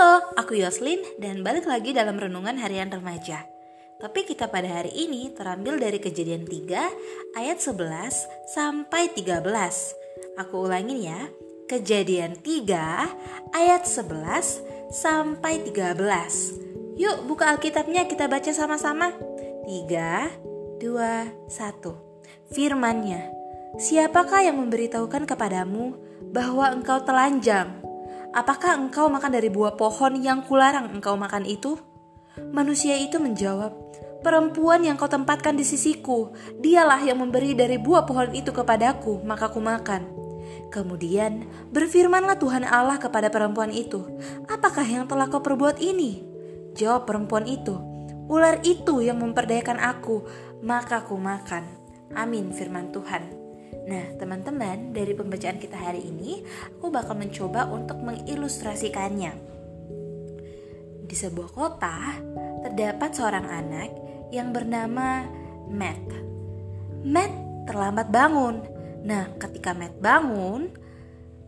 Halo, aku Yoslin dan balik lagi dalam Renungan Harian Remaja. Topik kita pada hari ini terambil dari kejadian 3 ayat 11 sampai 13. Aku ulangin ya, kejadian 3 ayat 11 sampai 13. Yuk buka Alkitabnya kita baca sama-sama. 3, 2, 1. Firmannya, Siapakah yang memberitahukan kepadamu bahwa engkau telanjang? Apakah engkau makan dari buah pohon yang kularang engkau makan itu? Manusia itu menjawab, Perempuan yang kau tempatkan di sisiku, dialah yang memberi dari buah pohon itu kepadaku, maka ku makan. Kemudian berfirmanlah Tuhan Allah kepada perempuan itu, Apakah yang telah kau perbuat ini? Jawab perempuan itu, Ular itu yang memperdayakan aku, maka ku makan. Amin firman Tuhan. Nah, teman-teman, dari pembacaan kita hari ini, aku bakal mencoba untuk mengilustrasikannya. Di sebuah kota, terdapat seorang anak yang bernama Matt. Matt terlambat bangun. Nah, ketika Matt bangun,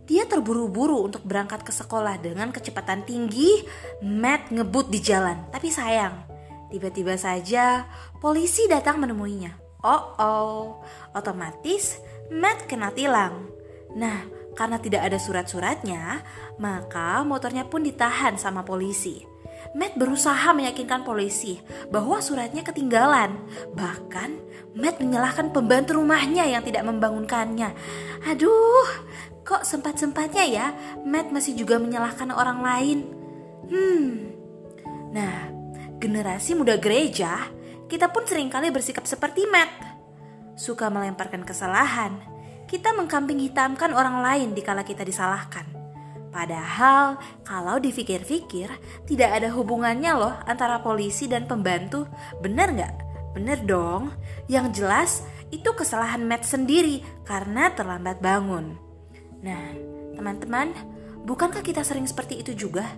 dia terburu-buru untuk berangkat ke sekolah dengan kecepatan tinggi. Matt ngebut di jalan, tapi sayang, tiba-tiba saja polisi datang menemuinya. Oh oh, otomatis Matt kena tilang. Nah, karena tidak ada surat-suratnya, maka motornya pun ditahan sama polisi. Matt berusaha meyakinkan polisi bahwa suratnya ketinggalan. Bahkan, Matt menyalahkan pembantu rumahnya yang tidak membangunkannya. Aduh, kok sempat-sempatnya ya Matt masih juga menyalahkan orang lain. Hmm. Nah, generasi muda gereja, kita pun sering kali bersikap seperti Matt suka melemparkan kesalahan, kita mengkambing hitamkan orang lain dikala kita disalahkan. Padahal kalau dipikir-pikir tidak ada hubungannya loh antara polisi dan pembantu. Bener nggak? Bener dong. Yang jelas itu kesalahan Matt sendiri karena terlambat bangun. Nah, teman-teman, bukankah kita sering seperti itu juga?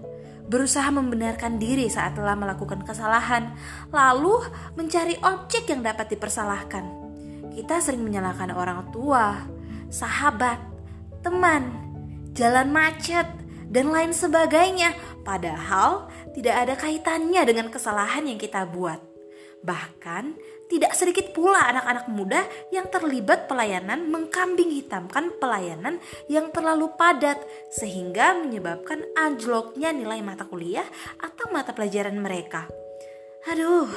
Berusaha membenarkan diri saat telah melakukan kesalahan, lalu mencari objek yang dapat dipersalahkan kita sering menyalahkan orang tua, sahabat, teman, jalan macet, dan lain sebagainya, padahal tidak ada kaitannya dengan kesalahan yang kita buat. Bahkan, tidak sedikit pula anak-anak muda yang terlibat pelayanan mengkambing hitamkan pelayanan yang terlalu padat sehingga menyebabkan anjloknya nilai mata kuliah atau mata pelajaran mereka. Aduh,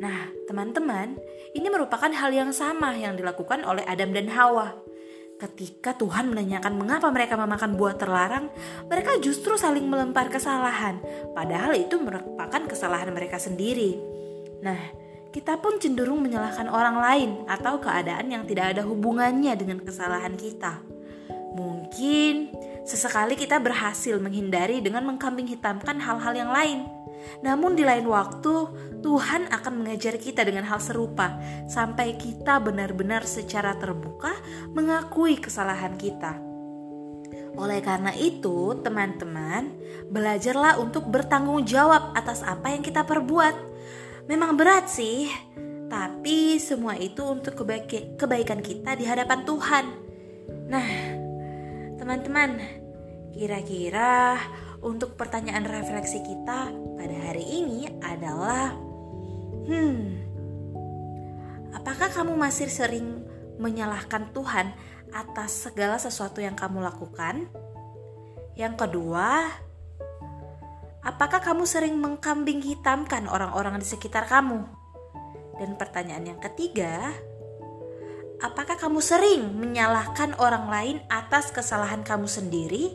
Nah, teman-teman, ini merupakan hal yang sama yang dilakukan oleh Adam dan Hawa. Ketika Tuhan menanyakan mengapa mereka memakan buah terlarang, mereka justru saling melempar kesalahan, padahal itu merupakan kesalahan mereka sendiri. Nah, kita pun cenderung menyalahkan orang lain atau keadaan yang tidak ada hubungannya dengan kesalahan kita. Mungkin sesekali kita berhasil menghindari dengan mengkambing hitamkan hal-hal yang lain namun di lain waktu, Tuhan akan mengajar kita dengan hal serupa sampai kita benar-benar secara terbuka mengakui kesalahan kita. Oleh karena itu, teman-teman, belajarlah untuk bertanggung jawab atas apa yang kita perbuat. Memang berat sih, tapi semua itu untuk kebaikan kita di hadapan Tuhan. Nah, teman-teman, kira-kira untuk pertanyaan refleksi kita pada hari ini adalah hmm apakah kamu masih sering menyalahkan Tuhan atas segala sesuatu yang kamu lakukan? Yang kedua, apakah kamu sering mengkambing hitamkan orang-orang di sekitar kamu? Dan pertanyaan yang ketiga, apakah kamu sering menyalahkan orang lain atas kesalahan kamu sendiri?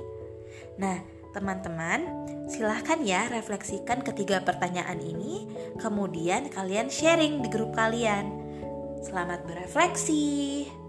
Nah, Teman-teman, silahkan ya refleksikan ketiga pertanyaan ini, kemudian kalian sharing di grup kalian. Selamat berefleksi.